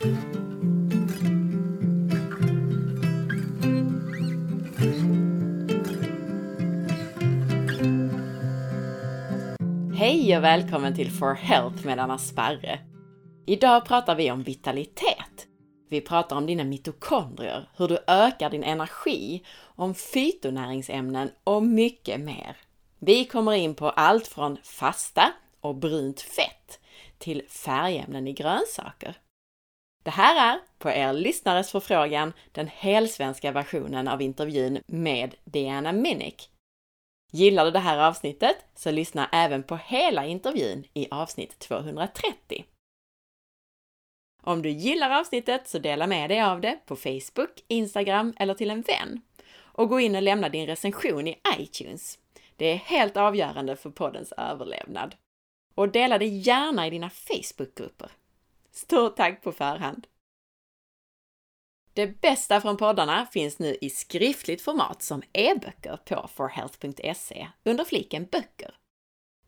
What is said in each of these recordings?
Hej och välkommen till For Health med Anna Sparre. Idag pratar vi om vitalitet. Vi pratar om dina mitokondrier, hur du ökar din energi, om fytonäringsämnen och mycket mer. Vi kommer in på allt från fasta och brunt fett till färgämnen i grönsaker. Det här är, på er lyssnares förfrågan, den helsvenska versionen av intervjun med Diana Minnick. Gillar du det här avsnittet så lyssna även på hela intervjun i avsnitt 230. Om du gillar avsnittet så dela med dig av det på Facebook, Instagram eller till en vän. Och gå in och lämna din recension i iTunes. Det är helt avgörande för poddens överlevnad. Och dela det gärna i dina Facebookgrupper. Stort tack på förhand! Det bästa från poddarna finns nu i skriftligt format som e-böcker på forhealth.se under fliken böcker.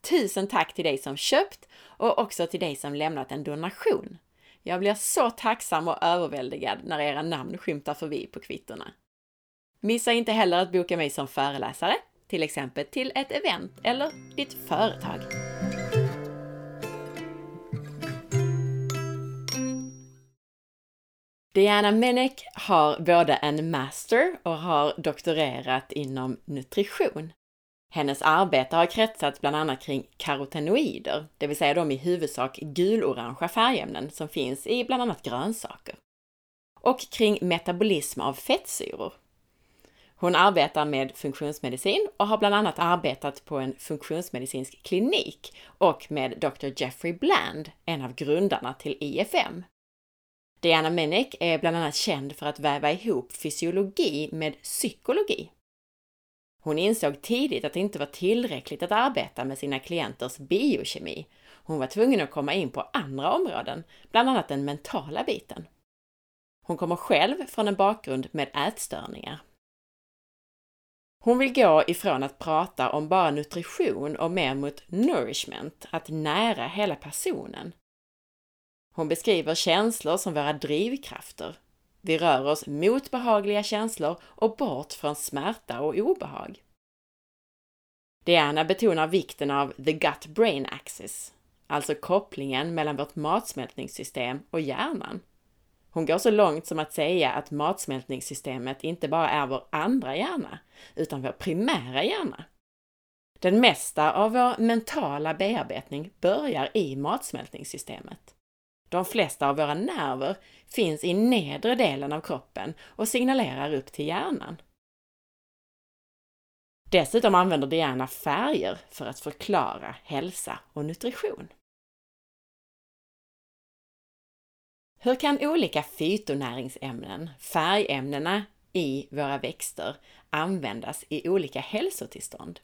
Tusen tack till dig som köpt och också till dig som lämnat en donation. Jag blir så tacksam och överväldigad när era namn skymtar förbi på kvittorna. Missa inte heller att boka mig som föreläsare, till exempel till ett event eller ditt företag. Diana Menek har både en master och har doktorerat inom nutrition. Hennes arbete har kretsat bland annat kring karotenoider, det vill säga de i huvudsak gulorangea färgämnen som finns i bland annat grönsaker. Och kring metabolism av fettsyror. Hon arbetar med funktionsmedicin och har bland annat arbetat på en funktionsmedicinsk klinik och med Dr. Jeffrey Bland, en av grundarna till IFM. Diana Menek är bland annat känd för att väva ihop fysiologi med psykologi. Hon insåg tidigt att det inte var tillräckligt att arbeta med sina klienters biokemi. Hon var tvungen att komma in på andra områden, bland annat den mentala biten. Hon kommer själv från en bakgrund med ätstörningar. Hon vill gå ifrån att prata om bara nutrition och mer mot nourishment, att nära hela personen. Hon beskriver känslor som våra drivkrafter. Vi rör oss mot behagliga känslor och bort från smärta och obehag. Diana betonar vikten av the gut-brain axis, alltså kopplingen mellan vårt matsmältningssystem och hjärnan. Hon går så långt som att säga att matsmältningssystemet inte bara är vår andra hjärna, utan vår primära hjärna. Den mesta av vår mentala bearbetning börjar i matsmältningssystemet. De flesta av våra nerver finns i nedre delen av kroppen och signalerar upp till hjärnan. Dessutom använder Diana färger för att förklara hälsa och nutrition. Hur kan olika fytonäringsämnen, färgämnena i våra växter, användas i olika hälsotillstånd?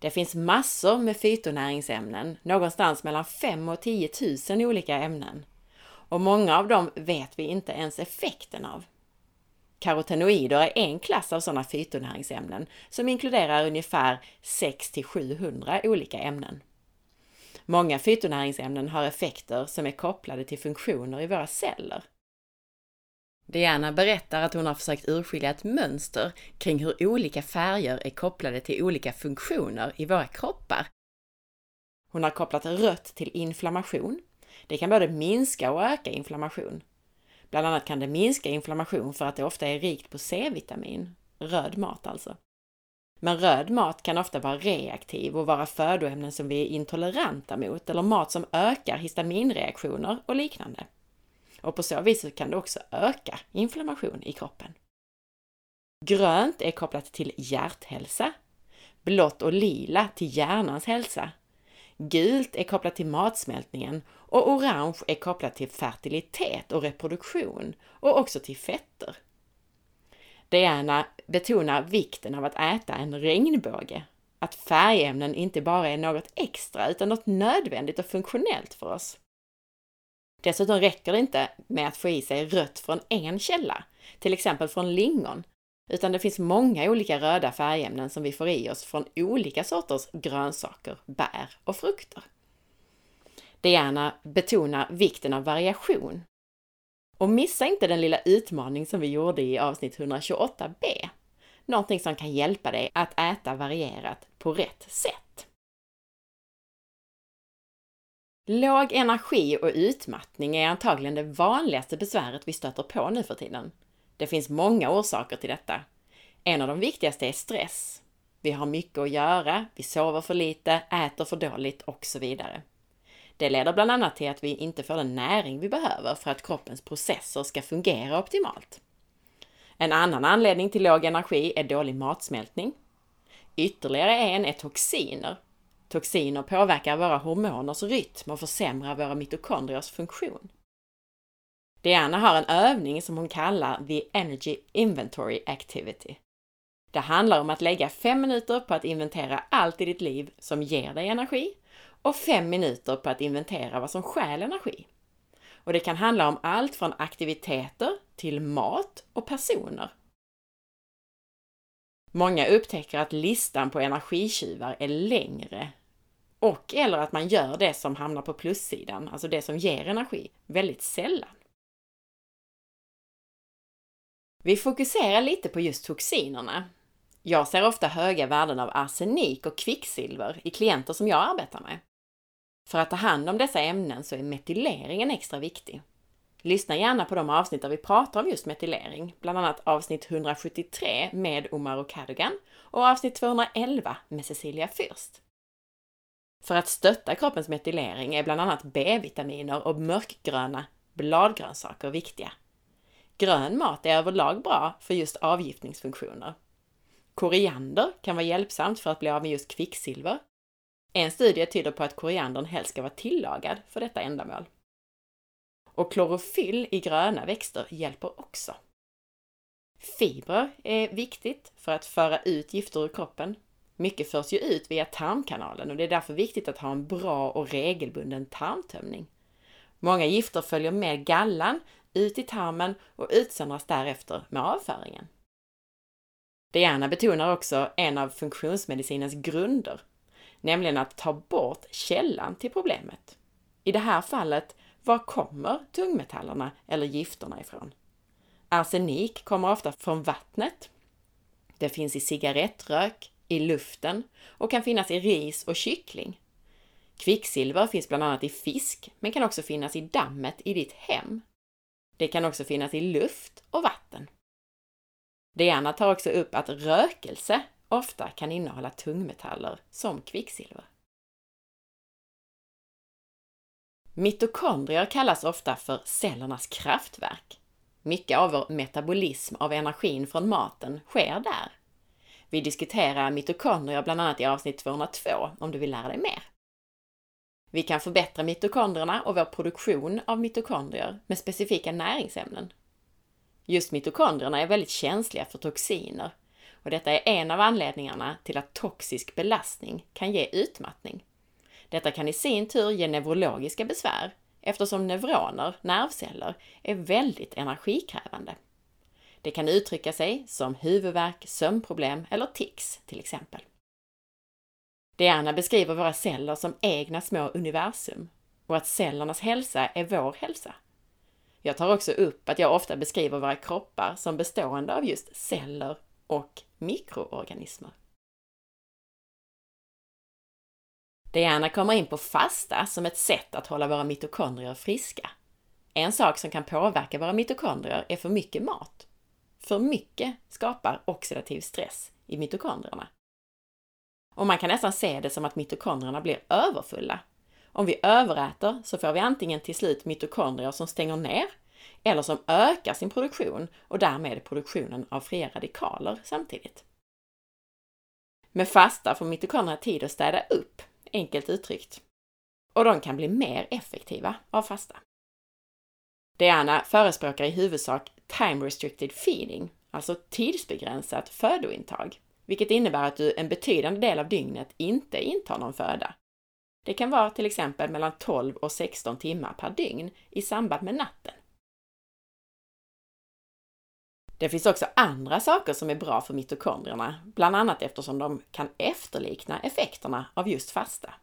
Det finns massor med fytonäringsämnen, någonstans mellan 5 och 10 000 olika ämnen. Och många av dem vet vi inte ens effekten av. Karotenoider är en klass av sådana fytonäringsämnen som inkluderar ungefär 6 till 700 olika ämnen. Många fytonäringsämnen har effekter som är kopplade till funktioner i våra celler. Diana berättar att hon har försökt urskilja ett mönster kring hur olika färger är kopplade till olika funktioner i våra kroppar. Hon har kopplat rött till inflammation. Det kan både minska och öka inflammation. Bland annat kan det minska inflammation för att det ofta är rikt på C-vitamin, röd mat alltså. Men röd mat kan ofta vara reaktiv och vara födoämnen som vi är intoleranta mot eller mat som ökar histaminreaktioner och liknande och på så vis kan det också öka inflammation i kroppen. Grönt är kopplat till hjärthälsa, blått och lila till hjärnans hälsa, gult är kopplat till matsmältningen och orange är kopplat till fertilitet och reproduktion och också till fetter. Diana betonar vikten av att äta en regnbåge, att färgämnen inte bara är något extra utan något nödvändigt och funktionellt för oss. Dessutom räcker det inte med att få i sig rött från en källa, till exempel från lingon, utan det finns många olika röda färgämnen som vi får i oss från olika sorters grönsaker, bär och frukter. Diana betonar vikten av variation. Och missa inte den lilla utmaning som vi gjorde i avsnitt 128b. Någonting som kan hjälpa dig att äta varierat på rätt sätt. Låg energi och utmattning är antagligen det vanligaste besväret vi stöter på nu för tiden. Det finns många orsaker till detta. En av de viktigaste är stress. Vi har mycket att göra, vi sover för lite, äter för dåligt och så vidare. Det leder bland annat till att vi inte får den näring vi behöver för att kroppens processer ska fungera optimalt. En annan anledning till låg energi är dålig matsmältning. Ytterligare en är toxiner. Toxiner påverkar våra hormoners rytm och försämrar våra mitokondriers funktion. Diana har en övning som hon kallar The Energy Inventory Activity. Det handlar om att lägga fem minuter på att inventera allt i ditt liv som ger dig energi och fem minuter på att inventera vad som stjäl energi. Och det kan handla om allt från aktiviteter till mat och personer. Många upptäcker att listan på energitjuvar är längre och eller att man gör det som hamnar på plussidan, alltså det som ger energi, väldigt sällan. Vi fokuserar lite på just toxinerna. Jag ser ofta höga värden av arsenik och kvicksilver i klienter som jag arbetar med. För att ta hand om dessa ämnen så är metyleringen extra viktig. Lyssna gärna på de avsnitt där vi pratar om just metylering, bland annat avsnitt 173 med Omar Cadogan och avsnitt 211 med Cecilia Fürst. För att stötta kroppens metylering är bland annat B-vitaminer och mörkgröna bladgrönsaker viktiga. Grön mat är överlag bra för just avgiftningsfunktioner. Koriander kan vara hjälpsamt för att bli av med just kvicksilver en studie tyder på att koriandern helst ska vara tillagad för detta ändamål. Och klorofyll i gröna växter hjälper också. Fibrer är viktigt för att föra ut gifter ur kroppen. Mycket förs ju ut via tarmkanalen och det är därför viktigt att ha en bra och regelbunden tarmtömning. Många gifter följer med gallan ut i tarmen och utsöndras därefter med avföringen. Diana betonar också en av funktionsmedicinens grunder, nämligen att ta bort källan till problemet. I det här fallet, var kommer tungmetallerna eller gifterna ifrån? Arsenik kommer ofta från vattnet. Det finns i cigarettrök, i luften och kan finnas i ris och kyckling. Kvicksilver finns bland annat i fisk, men kan också finnas i dammet i ditt hem. Det kan också finnas i luft och vatten. Diana tar också upp att rökelse ofta kan innehålla tungmetaller som kvicksilver. Mitokondrier kallas ofta för cellernas kraftverk. Mycket av vår metabolism av energin från maten sker där. Vi diskuterar mitokondrier bland annat i avsnitt 202 om du vill lära dig mer. Vi kan förbättra mitokondrierna och vår produktion av mitokondrier med specifika näringsämnen. Just mitokondrierna är väldigt känsliga för toxiner och detta är en av anledningarna till att toxisk belastning kan ge utmattning. Detta kan i sin tur ge neurologiska besvär eftersom neuroner, nervceller, är väldigt energikrävande. Det kan uttrycka sig som huvudvärk, sömnproblem eller tics till exempel. Diana beskriver våra celler som egna små universum och att cellernas hälsa är vår hälsa. Jag tar också upp att jag ofta beskriver våra kroppar som bestående av just celler och mikroorganismer. Diana kommer in på fasta som ett sätt att hålla våra mitokondrier friska. En sak som kan påverka våra mitokondrier är för mycket mat. För mycket skapar oxidativ stress i mitokondrierna. Och man kan nästan se det som att mitokondrierna blir överfulla. Om vi överäter så får vi antingen till slut mitokondrier som stänger ner eller som ökar sin produktion och därmed produktionen av fria radikaler samtidigt. Med fasta får mitokondrierna tid att städa upp, enkelt uttryckt. Och de kan bli mer effektiva av fasta. Diana förespråkar i huvudsak time restricted feeding, alltså tidsbegränsat födointag, vilket innebär att du en betydande del av dygnet inte intar någon föda. Det kan vara till exempel mellan 12 och 16 timmar per dygn i samband med natten. Det finns också andra saker som är bra för mitokondrierna, bland annat eftersom de kan efterlikna effekterna av just fasta.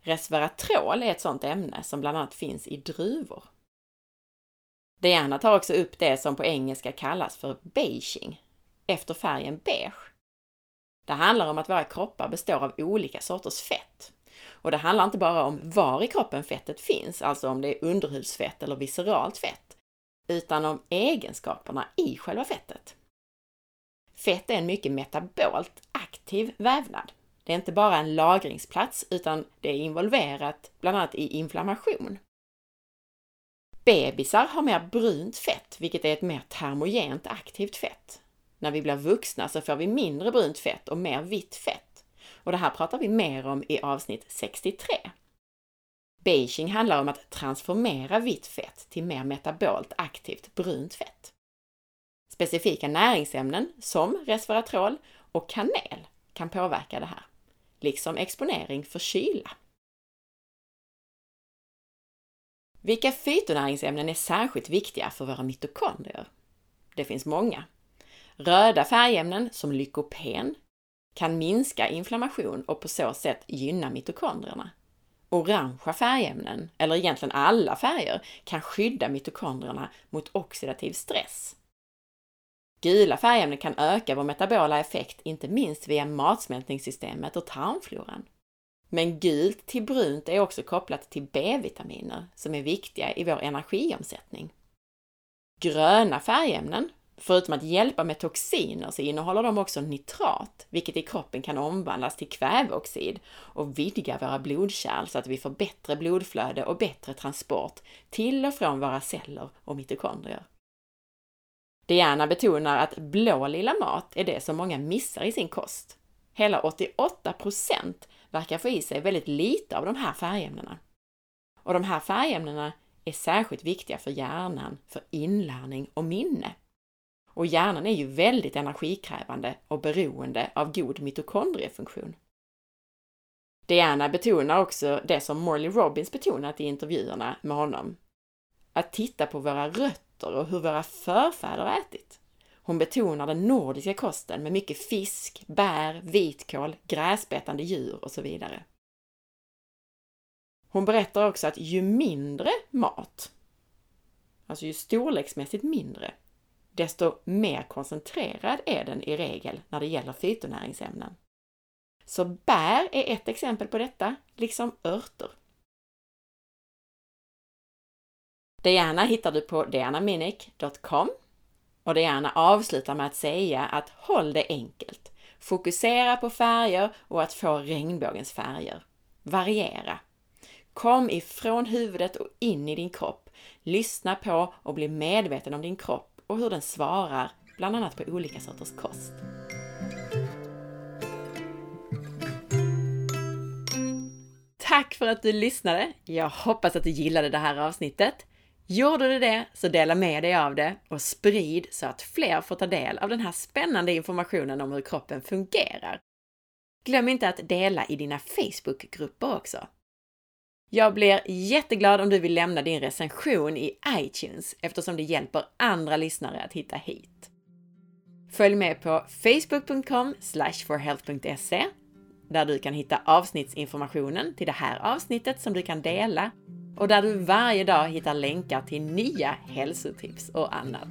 Resveratrol är ett sådant ämne som bland annat finns i druvor. Diana tar också upp det som på engelska kallas för beiging, efter färgen beige. Det handlar om att våra kroppar består av olika sorters fett. Och det handlar inte bara om var i kroppen fettet finns, alltså om det är underhudsfett eller visceralt fett, utan om egenskaperna i själva fettet. Fett är en mycket metabolt aktiv vävnad. Det är inte bara en lagringsplats utan det är involverat bland annat i inflammation. Bebisar har mer brunt fett, vilket är ett mer termogent aktivt fett. När vi blir vuxna så får vi mindre brunt fett och mer vitt fett. Och det här pratar vi mer om i avsnitt 63. Beijing handlar om att transformera vitt fett till mer metabolt aktivt brunt fett. Specifika näringsämnen som resveratrol och kanel kan påverka det här, liksom exponering för kyla. Vilka fytonäringsämnen är särskilt viktiga för våra mitokondrier? Det finns många. Röda färgämnen som lykopen kan minska inflammation och på så sätt gynna mitokondrierna. Orangea färgämnen, eller egentligen alla färger, kan skydda mitokondrierna mot oxidativ stress. Gula färgämnen kan öka vår metabola effekt, inte minst via matsmältningssystemet och tarmfloran. Men gult till brunt är också kopplat till B-vitaminer som är viktiga i vår energiomsättning. Gröna färgämnen, förutom att hjälpa med toxiner, så innehåller de också nitrat, vilket i kroppen kan omvandlas till kväveoxid och vidga våra blodkärl så att vi får bättre blodflöde och bättre transport till och från våra celler och mitokondrier. Diana betonar att blå lilla mat är det som många missar i sin kost. Hela 88 verkar få i sig väldigt lite av de här färgämnena. Och de här färgämnena är särskilt viktiga för hjärnan, för inlärning och minne. Och hjärnan är ju väldigt energikrävande och beroende av god mitokondriefunktion. Diana betonar också det som Morley Robbins betonat i intervjuerna med honom. Att titta på våra rötter och hur våra förfäder ätit. Hon betonar den nordiska kosten med mycket fisk, bär, vitkål, gräsbetande djur och så vidare. Hon berättar också att ju mindre mat, alltså ju storleksmässigt mindre, desto mer koncentrerad är den i regel när det gäller fytonäringsämnen. Så bär är ett exempel på detta, liksom örter. Diana hittar du på dianaminic.com och det gärna avslutar med att säga att håll det enkelt. Fokusera på färger och att få regnbågens färger. Variera. Kom ifrån huvudet och in i din kropp. Lyssna på och bli medveten om din kropp och hur den svarar, bland annat på olika sorters kost. Tack för att du lyssnade! Jag hoppas att du gillade det här avsnittet. Gjorde du det, så dela med dig av det och sprid så att fler får ta del av den här spännande informationen om hur kroppen fungerar. Glöm inte att dela i dina Facebookgrupper också. Jag blir jätteglad om du vill lämna din recension i iTunes eftersom det hjälper andra lyssnare att hitta hit. Följ med på facebook.com forhealth.se där du kan hitta avsnittsinformationen till det här avsnittet som du kan dela och där du varje dag hittar länkar till nya hälsotips och annat.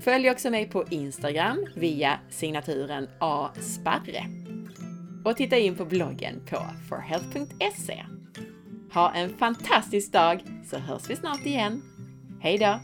Följ också mig på Instagram via signaturen asparre. Och titta in på bloggen på forhealth.se. Ha en fantastisk dag så hörs vi snart igen. Hej då!